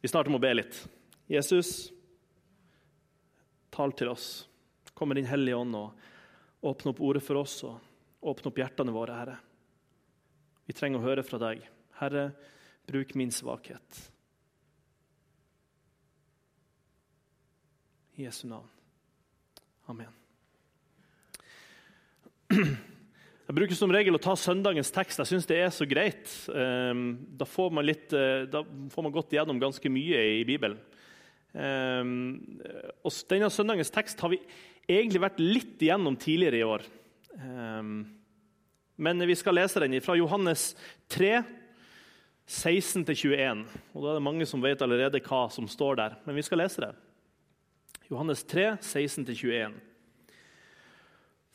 Vi starter med å be litt. Jesus, tal til oss. Kom med Din Hellige Ånd og åpne opp ordet for oss og åpne opp hjertene våre, Herre. Vi trenger å høre fra deg. Herre, bruk min svakhet. I Jesu navn. Amen. Jeg bruker som regel å ta søndagens tekst. Jeg syns det er så greit. Ehm, da får, man litt, eh, da får man gått igjennom ganske mye i Bibelen. Ehm, og denne søndagens tekst har vi egentlig vært litt igjennom tidligere i år. Ehm, men vi skal lese den fra Johannes 3, 16-21. Og Da er det mange som vet allerede hva som står der, men vi skal lese det. Johannes 3, 16-21.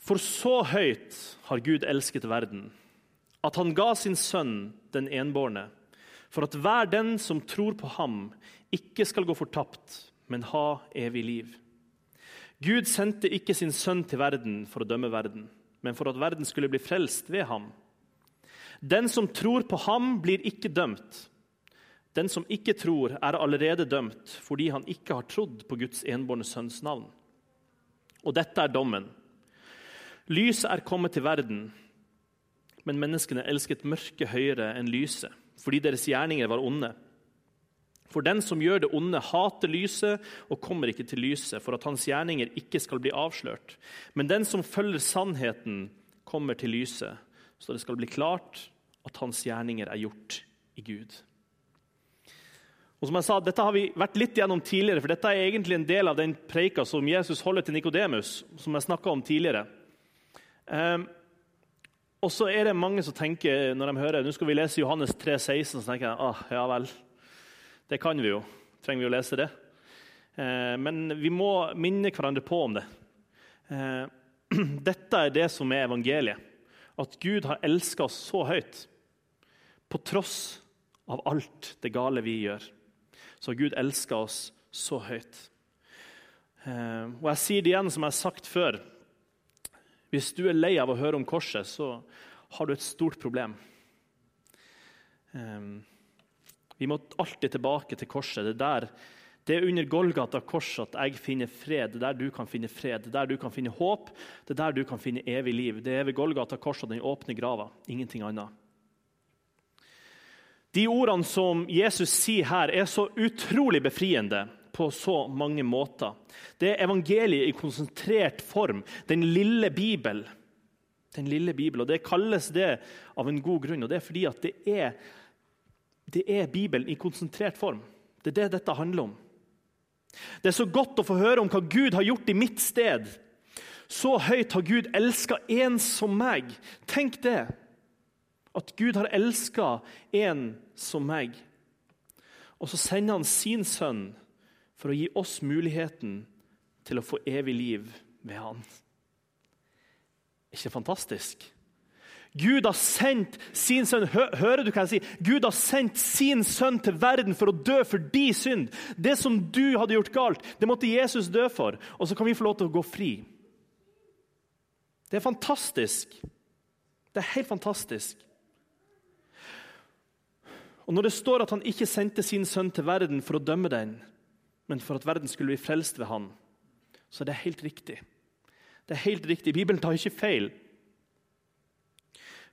For så høyt har Gud elsket verden, at han ga sin sønn den enbårne, for at hver den som tror på ham, ikke skal gå fortapt, men ha evig liv. Gud sendte ikke sin sønn til verden for å dømme verden, men for at verden skulle bli frelst ved ham. Den som tror på ham, blir ikke dømt. Den som ikke tror, er allerede dømt fordi han ikke har trodd på Guds enbårne sønns navn. Og dette er dommen. Lyset er kommet til verden, men menneskene elsket mørket høyere enn lyset, fordi deres gjerninger var onde. For den som gjør det onde, hater lyset og kommer ikke til lyset, for at hans gjerninger ikke skal bli avslørt. Men den som følger sannheten, kommer til lyset, så det skal bli klart at hans gjerninger er gjort i Gud. Og som jeg sa, Dette har vi vært litt gjennom tidligere, for dette er egentlig en del av den preika som Jesus holder til Nikodemus, som jeg om tidligere. Um, og så er det mange som tenker når de hører nå skal vi lese Johannes 3, 16, så tenker jeg ah, ja vel, det kan vi jo. Trenger vi å lese det? Uh, men vi må minne hverandre på om det. Uh, dette er det som er evangeliet. At Gud har elska oss så høyt. På tross av alt det gale vi gjør, så Gud elsker oss så høyt. Og jeg sier det igjen som jeg har sagt før. Hvis du er lei av å høre om korset, så har du et stort problem. Um, vi må alltid tilbake til korset. Det, der, det er under Golgata kors at jeg finner fred. Det er der du kan finne fred, det er der du kan finne håp, det er der du kan finne evig liv. Det er ved Golgata kors og den åpne grava. Ingenting annet. De ordene som Jesus sier her, er så utrolig befriende på så mange måter. Det er evangeliet i konsentrert form, den lille Bibel. Den lille Bibel, og Det kalles det av en god grunn, og det er fordi at det er, det er Bibelen i konsentrert form. Det er det dette handler om. Det er så godt å få høre om hva Gud har gjort i mitt sted. Så høyt har Gud elska en som meg. Tenk det! At Gud har elska en som meg. Og så sender han sin sønn for å gi oss muligheten til å få evig liv ved Han. Ikke fantastisk? Gud har sendt sin sønn hører du hva jeg sier? Gud har sendt sin sønn til verden for å dø for de synd. Det som du hadde gjort galt, det måtte Jesus dø for. Og så kan vi få lov til å gå fri. Det er fantastisk. Det er helt fantastisk. Og Når det står at han ikke sendte sin sønn til verden for å dømme den, men for at verden skulle bli frelst ved han, så er det helt riktig. Det er helt riktig. Bibelen tar ikke feil.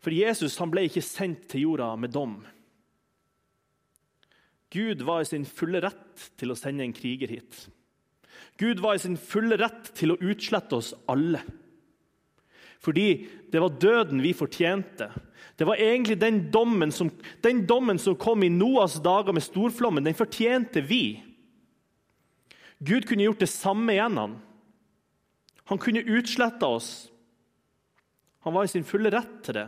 For Jesus han ble ikke sendt til jorda med dom. Gud var i sin fulle rett til å sende en kriger hit. Gud var i sin fulle rett til å utslette oss alle. Fordi det var døden vi fortjente. Det var egentlig den dommen som, den dommen som kom i Noas dager med storflommen, den fortjente vi. Gud kunne gjort det samme igjen. Han, han kunne utsletta oss. Han var i sin fulle rett til det.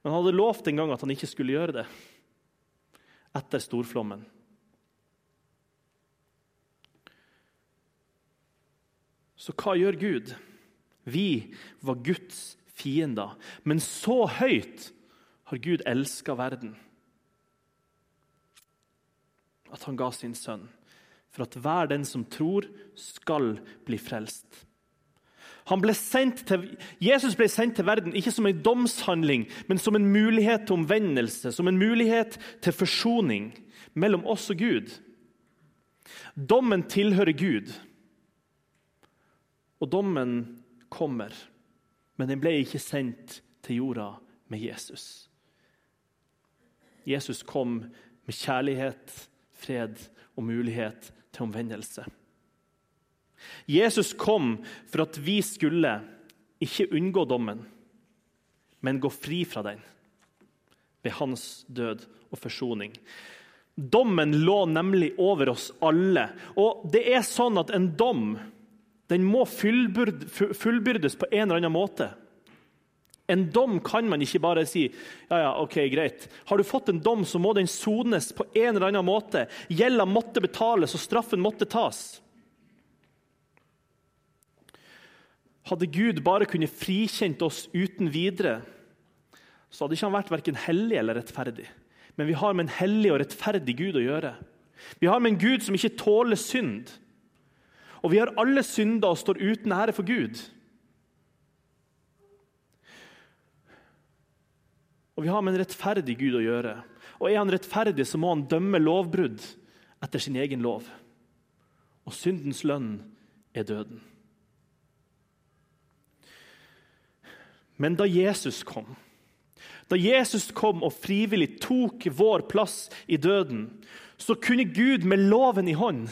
Men han hadde lovt en gang at han ikke skulle gjøre det etter storflommen. Så hva gjør Gud? Vi var Guds fiender, men så høyt har Gud elska verden at han ga sin sønn for at hver den som tror, skal bli frelst. Ble til, Jesus ble sendt til verden ikke som en domshandling, men som en mulighet til omvendelse, som en mulighet til forsoning mellom oss og Gud. Dommen tilhører Gud, og dommen kommer. Men den ble ikke sendt til jorda med Jesus. Jesus kom med kjærlighet, fred og mulighet til omvendelse. Jesus kom for at vi skulle ikke unngå dommen, men gå fri fra den ved hans død og forsoning. Dommen lå nemlig over oss alle. Og det er sånn at en dom den må fullbyrdes på en eller annen måte. En dom kan man ikke bare si ja, ja, ok, greit. Har du fått en dom, så må den sones på en eller annen måte. Gjelda måtte betales, og straffen måtte tas. Hadde Gud bare kunnet frikjent oss uten videre, så hadde ikke han vært verken hellig eller rettferdig. Men vi har med en hellig og rettferdig Gud å gjøre. Vi har med en Gud som ikke tåler synd. Og vi har alle synder og står uten ære for Gud. Og vi har med en rettferdig Gud å gjøre. Og er han rettferdig, så må han dømme lovbrudd etter sin egen lov. Og syndens lønn er døden. Men da Jesus kom, da Jesus kom og frivillig tok vår plass i døden, så kunne Gud med loven i hånd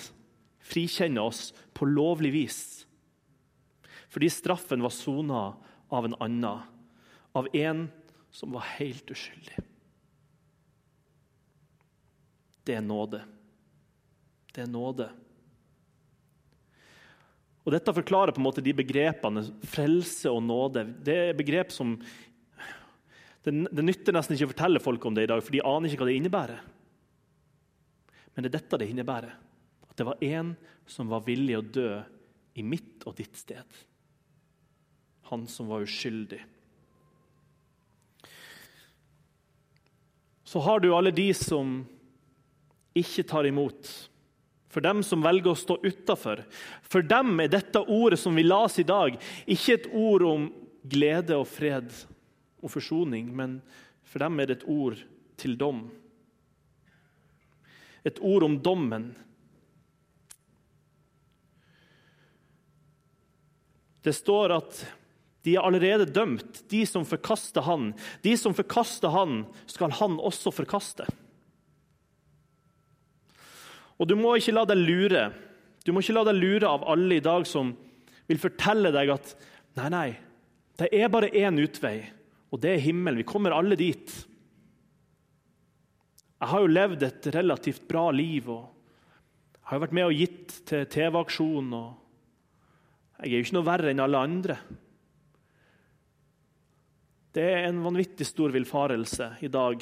frikjenne oss på lovlig vis. Fordi straffen var sona av en annen, av en som var helt uskyldig. Det er nåde. Det er nåde. Og Dette forklarer på en måte de begrepene frelse og nåde. Det er begrep som det, det, nytter nesten ikke å fortelle folk om det i dag, for de aner ikke hva det innebærer. Men det er dette det innebærer. At det var en som var villig å dø i mitt og ditt sted. Han som var uskyldig. Så har du alle de som ikke tar imot. For dem som velger å stå utafor. For dem er dette ordet som vi las i dag, ikke et ord om glede og fred og forsoning, men for dem er det et ord til dom. Et ord om dommen. Det står at de er allerede dømt, de som forkaster han. De som forkaster han, skal han også forkaste. Og du må ikke la deg lure. Du må ikke la deg lure av alle i dag som vil fortelle deg at nei, nei, det er bare én utvei. Og det er himmelen. Vi kommer alle dit. Jeg har jo levd et relativt bra liv. og Jeg har jo vært med og gitt til TV-aksjonen. Jeg er jo ikke noe verre enn alle andre. Det er en vanvittig stor villfarelse i dag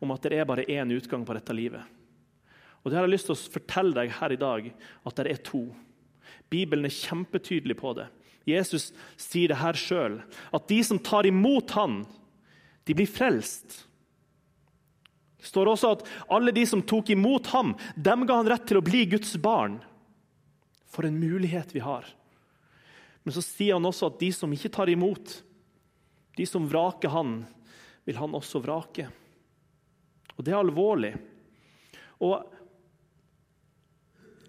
om at det er bare én utgang på dette livet. Og det har jeg lyst til å fortelle deg her i dag, at det er to. Bibelen er kjempetydelig på det. Jesus sier det her sjøl, at de som tar imot han, de blir frelst. Det står også at alle de som tok imot ham, dem ga han rett til å bli Guds barn. For en mulighet vi har. Men så sier han også at de som ikke tar imot, de som vraker han, vil han også vrake. Og det er alvorlig. Og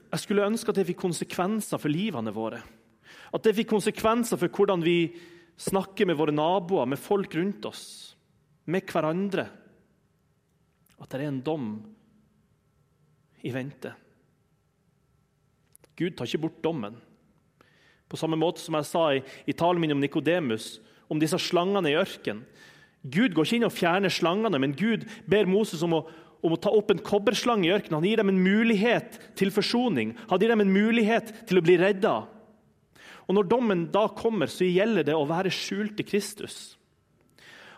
jeg skulle ønske at det fikk konsekvenser for livene våre. At det fikk konsekvenser for hvordan vi snakker med våre naboer, med folk rundt oss, med hverandre. At det er en dom i vente. Gud tar ikke bort dommen. På samme måte som jeg sa i, i talen min om Nikodemus, om disse slangene i ørkenen. Gud går ikke inn og fjerner slangene, men Gud ber Moses om å, om å ta opp en kobberslange i ørkenen. Han gir dem en mulighet til forsoning. Han gir dem en mulighet til å bli redda. Og Når dommen da kommer, så gjelder det å være skjult i Kristus.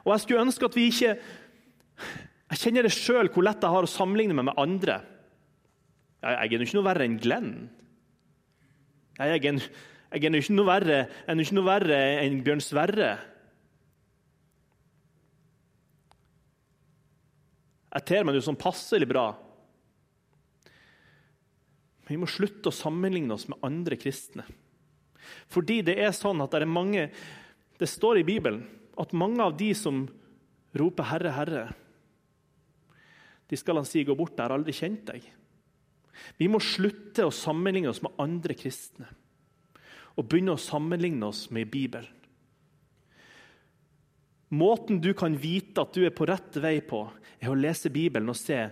Og Jeg skulle ønske at vi ikke Jeg kjenner det sjøl hvor lett jeg har å sammenligne meg med andre. Jeg, er jo ikke noe verre enn Glenn. Jeg, er er, jeg er ikke noe verre, ikke noe verre enn Bjørn Sverre. Jeg ter meg jo sånn passelig bra. Men vi må slutte å sammenligne oss med andre kristne. Fordi det er sånn at det er mange Det står i Bibelen at mange av de som roper 'Herre, Herre', de skal han si 'Gå bort, jeg har aldri kjent deg'. Vi må slutte å sammenligne oss med andre kristne og begynne å sammenligne oss med Bibelen. Måten du kan vite at du er på rett vei på, er å lese Bibelen og se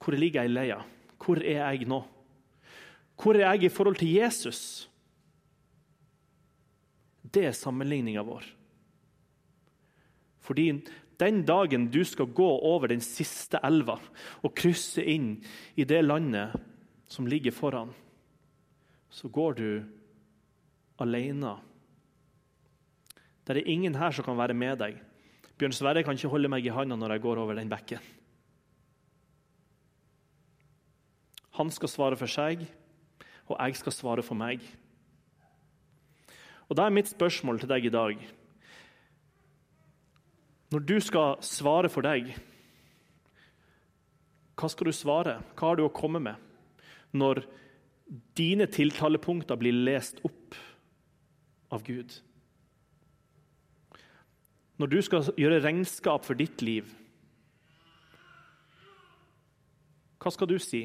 hvor ligger jeg i leia. Hvor er jeg nå? Hvor er jeg i forhold til Jesus? Det er sammenligninga vår. Fordi den dagen du skal gå over den siste elva og krysse inn i det landet som ligger foran, så går du alene. Det er ingen her som kan være med deg. Bjørn Sverre kan ikke holde meg i handa når jeg går over den bekken. Han skal svare for seg, og jeg skal svare for meg. Og Da er mitt spørsmål til deg i dag Når du skal svare for deg, hva skal du svare? Hva har du å komme med når dine tiltalepunkter blir lest opp av Gud? Når du skal gjøre regnskap for ditt liv, hva skal du si?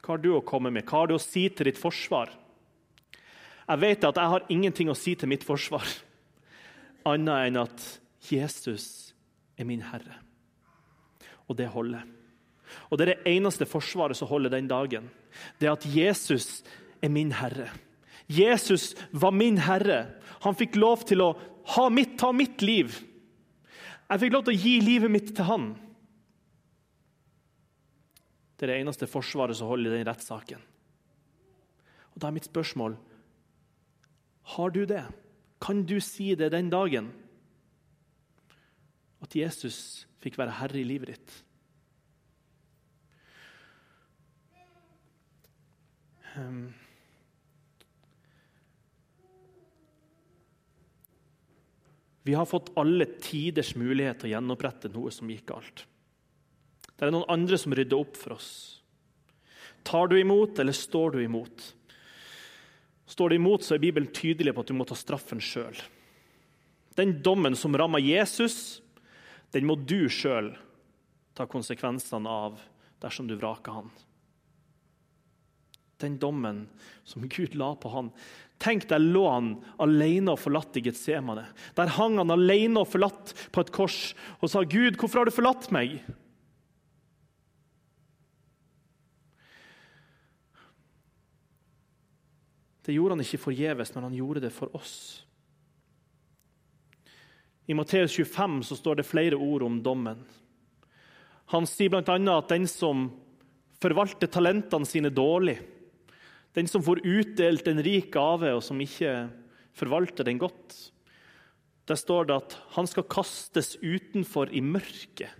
Hva har du å komme med? Hva har du å si til ditt forsvar? Jeg vet at jeg har ingenting å si til mitt forsvar, annet enn at Jesus er min Herre. Og det holder. Og Det er det eneste forsvaret som holder den dagen. Det er at Jesus er min Herre. Jesus var min Herre. Han fikk lov til å mitt, ta mitt liv. Jeg fikk lov til å gi livet mitt til han. Det er det eneste forsvaret som holder i den rettssaken. Og Da er mitt spørsmål har du det. Kan du si det den dagen? At Jesus fikk være herre i livet ditt. Um, vi har fått alle tiders mulighet til å gjenopprette noe som gikk galt. Det er noen andre som rydder opp for oss. Tar du imot, eller står du imot? Står du imot, så er Bibelen tydelig på at du må ta straffen sjøl. Den dommen som rammer Jesus, den må du sjøl ta konsekvensene av dersom du vraker han. Den dommen som Gud la på han. Tenk, der lå han alene og forlatt i Getsemane. Der hang han alene og forlatt på et kors og sa, 'Gud, hvorfor har du forlatt meg?' Det gjorde han ikke forgjeves, men han gjorde det for oss. I Matteus 25 så står det flere ord om dommen. Han sier bl.a. at den som forvalter talentene sine dårlig, den som får utdelt en rik gave, og som ikke forvalter den godt, der står det at han skal kastes utenfor i mørket,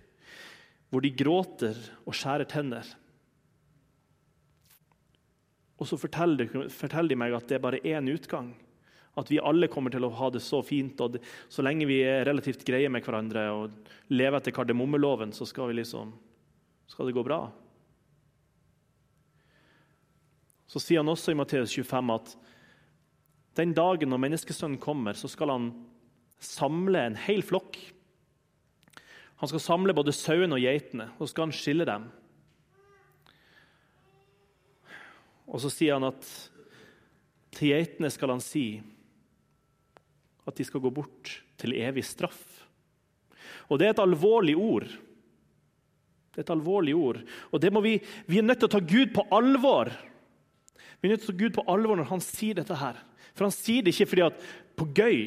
hvor de gråter og skjærer tenner. Og så forteller de, meg at det er bare én utgang. At vi alle kommer til å ha det så fint. og Så lenge vi er relativt greie med hverandre og lever etter kardemommeloven, så skal, liksom, skal det gå bra. Så sier han også i Matteus 25 at den dagen når menneskesønnen kommer, så skal han samle en hel flokk. Han skal samle både sauene og geitene, og så skal han skille dem. Og så sier han at til geitene skal han si at de skal gå bort til evig straff. Og det er et alvorlig ord. Det er et alvorlig ord. Og det må vi, vi er nødt til å ta Gud på alvor. Vi er nødt til å ta Gud på alvor når han sier dette her. For han sier det ikke fordi at på gøy.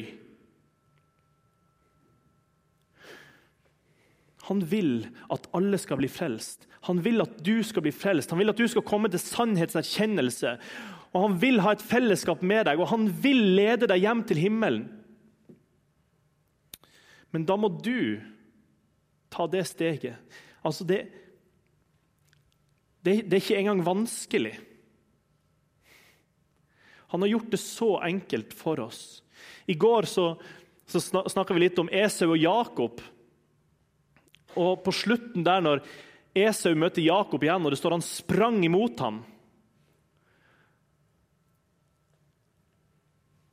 Han vil at alle skal bli frelst. Han vil at du skal bli frelst, han vil at du skal komme til sannhetserkjennelse. Og Han vil ha et fellesskap med deg, og han vil lede deg hjem til himmelen. Men da må du ta det steget. Altså, det, det, det er ikke engang vanskelig. Han har gjort det så enkelt for oss. I går så, så snakka vi litt om Esau og Jakob. Og på slutten der, når Esau møter Jakob igjen, og det står han sprang imot ham.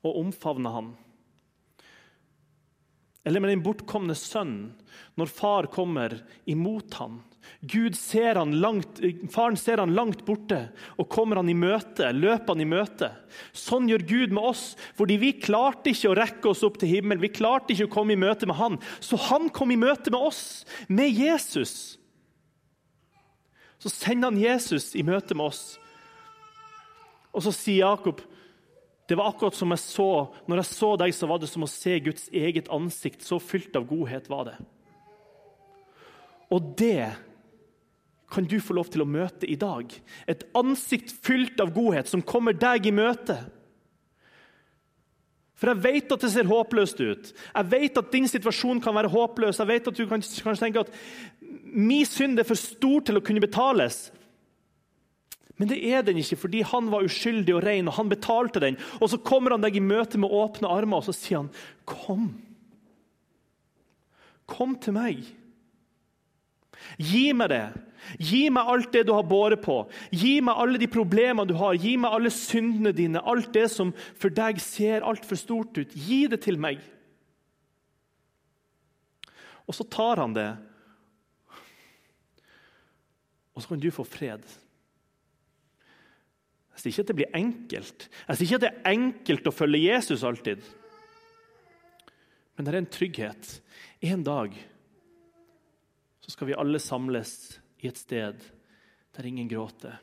Og omfavna ham. Eller med den bortkomne sønnen, når far kommer imot ham, Gud ser han langt, Faren ser han langt borte og kommer han i møte, løper han i møte. Sånn gjør Gud med oss, fordi vi klarte ikke å rekke oss opp til himmelen. Vi klarte ikke å komme i møte med han, så han kom i møte med oss, med Jesus. Så sender han Jesus i møte med oss. Og så sier Jakob det var akkurat som jeg så, når jeg så deg, så var det som å se Guds eget ansikt. Så fylt av godhet var det. Og det kan du få lov til å møte i dag. Et ansikt fylt av godhet som kommer deg i møte. For jeg vet at det ser håpløst ut. Jeg vet at din situasjon kan være håpløs. Jeg vet at du kan kanskje tenker at min synd er for stor til å kunne betales. Men det er den ikke, fordi han var uskyldig og ren, og han betalte den. Og så kommer han deg i møte med åpne armer, og så sier han, 'Kom. Kom til meg.' Gi meg det. Gi meg alt det du har båret på. Gi meg alle de problemene du har. Gi meg alle syndene dine. Alt det som for deg ser altfor stort ut. Gi det til meg. Og så tar han det, og så kan du få fred. Jeg sier ikke at det blir enkelt. Jeg sier ikke at det er enkelt å følge Jesus alltid. Men det er en trygghet. En dag så skal vi alle samles i et sted der ingen gråter,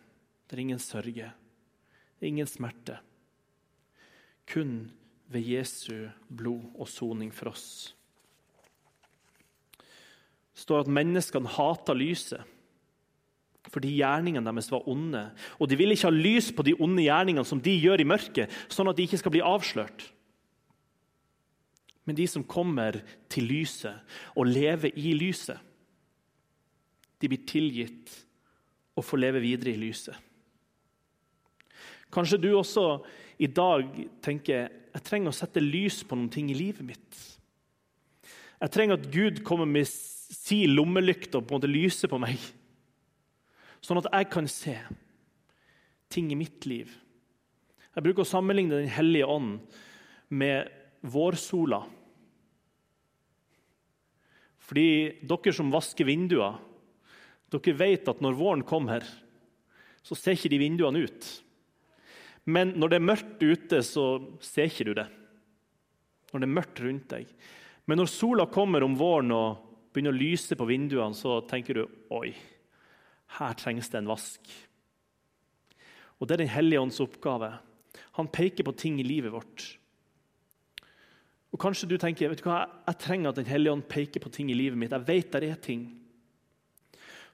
der ingen sørger, det ingen smerte. Kun ved Jesu blod og soning for oss. Det står at menneskene hata lyset fordi gjerningene deres var onde. Og de vil ikke ha lys på de onde gjerningene som de gjør i mørket, sånn at de ikke skal bli avslørt. Men de som kommer til lyset og lever i lyset, de blir tilgitt og får leve videre i lyset. Kanskje du også i dag tenker jeg trenger å sette lys på noen ting i livet mitt. Jeg trenger at Gud kommer med sin lommelykt og på en måte lyser på meg, sånn at jeg kan se ting i mitt liv. Jeg bruker å sammenligne Den hellige ånd med vårsola. Fordi dere som vasker vinduer, dere vet at når våren kommer, så ser ikke de vinduene ut. Men når det er mørkt ute, så ser ikke du det. Når det er mørkt rundt deg. Men når sola kommer om våren og begynner å lyse på vinduene, så tenker du oi, her trengs det en vask. Og Det er Den hellige ånds oppgave. Han peker på ting i livet vårt. Og Kanskje du tenker vet du hva, jeg trenger at Den hellige ånd peker på ting i livet mitt. Jeg vet det er ting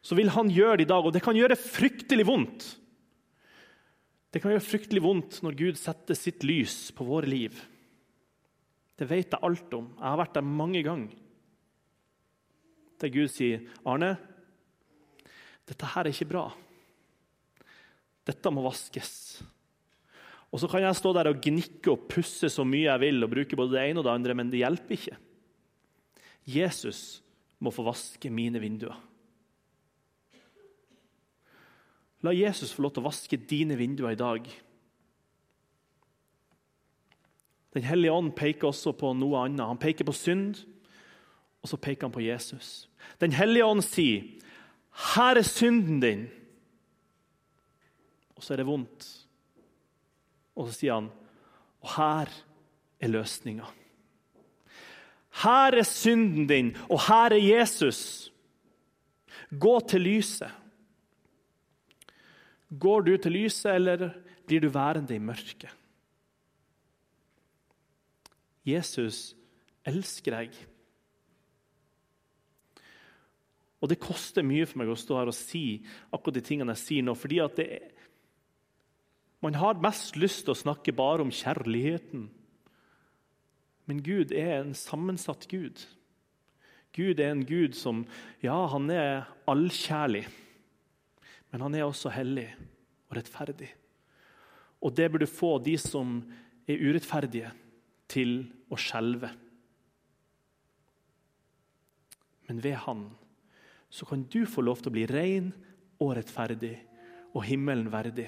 så vil han gjøre det i dag. Og det kan gjøre fryktelig vondt. Det kan gjøre fryktelig vondt når Gud setter sitt lys på våre liv. Det vet jeg alt om. Jeg har vært der mange ganger. Der Gud sier, 'Arne, dette her er ikke bra. Dette må vaskes.' Og Så kan jeg stå der og gnikke og pusse så mye jeg vil og bruke både det ene og det andre, men det hjelper ikke. Jesus må få vaske mine vinduer. La Jesus få lov til å vaske dine vinduer i dag. Den hellige ånd peker også på noe annet. Han peker på synd, og så peker han på Jesus. Den hellige ånd sier, 'Her er synden din', og så er det vondt. Og så sier han, 'Og her er løsninga'. Her er synden din, og her er Jesus. Gå til lyset. Går du til lyset, eller blir du værende i mørket? Jesus elsker deg. Og Det koster mye for meg å stå her og si akkurat de tingene jeg sier nå. fordi at er, Man har mest lyst til å snakke bare om kjærligheten. Men Gud er en sammensatt Gud. Gud er en Gud som Ja, han er allkjærlig. Men han er også hellig og rettferdig. Og det burde få de som er urettferdige, til å skjelve. Men ved Han så kan du få lov til å bli ren og rettferdig og himmelen verdig.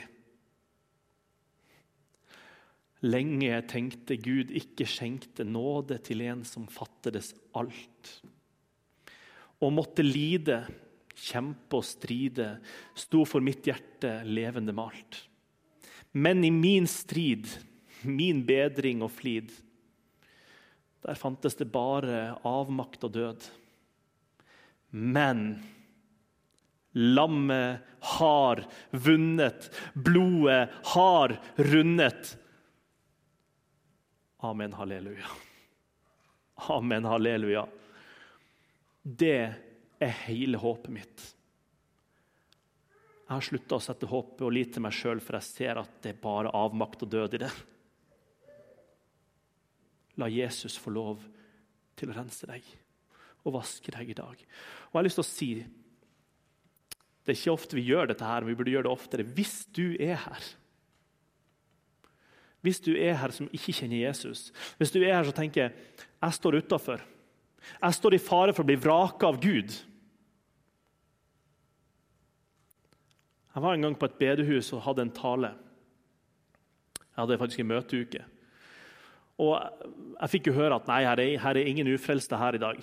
Lenge tenkte Gud ikke skjenkte nåde til en som fattedes alt, og måtte lide kjempe og stride, sto for mitt hjerte levende malt. Men i min strid, min bedring og flid, der fantes det bare avmakt og død. Men lammet har vunnet, blodet har rundet. Amen, halleluja. Amen, halleluja. Det er hele håpet mitt. Jeg har slutta å sette håpet og lit til meg sjøl, for jeg ser at det er bare avmakt og død i det. La Jesus få lov til å rense deg og vaske deg i dag. Og jeg har lyst til å si Det er ikke ofte vi gjør dette, her, men vi burde gjøre det oftere. Hvis du er her Hvis du er her som ikke kjenner Jesus, hvis du er her som tenker jeg står utafor, jeg står i fare for å bli vraka av Gud Jeg var en gang på et bedehus og hadde en tale. Jeg hadde faktisk en møteuke. Og jeg fikk jo høre at nei, her er, her er ingen ufrelste her i dag.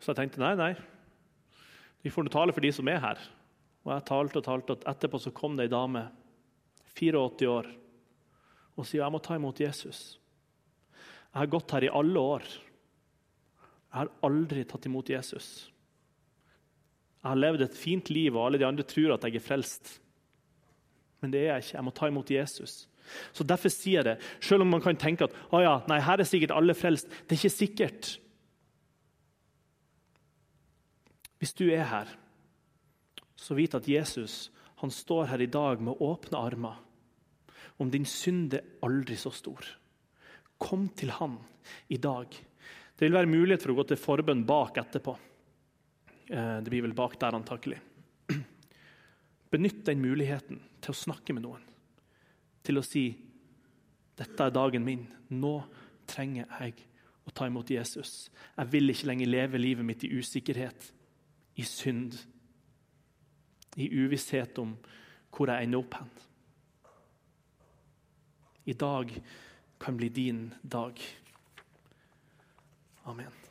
Så jeg tenkte nei, nei. Vi får tale for de som er her. Og jeg talte og talte, og etterpå så kom det ei dame, 84 år, og sier jeg må ta imot Jesus. Jeg har gått her i alle år. Jeg har aldri tatt imot Jesus. Jeg har levd et fint liv, og alle de andre tror at jeg er frelst. Men det er jeg ikke. Jeg må ta imot Jesus. Så Derfor sier jeg det. Selv om man kan tenke at å ja, nei, her er sikkert alle frelst. Det er ikke sikkert. Hvis du er her, så vit at Jesus han står her i dag med åpne armer. Om din synd er aldri så stor. Kom til han i dag. Det vil være mulighet for å gå til forbønn bak etterpå. Eh, det blir vel bak der, antakelig. Benytt den muligheten til å snakke med noen til å si dette er dagen min. Nå trenger jeg å ta imot Jesus. Jeg vil ikke lenger leve livet mitt i usikkerhet, i synd, i uvisshet om hvor jeg ender opp hen. I dag kan bli din dag. Amen.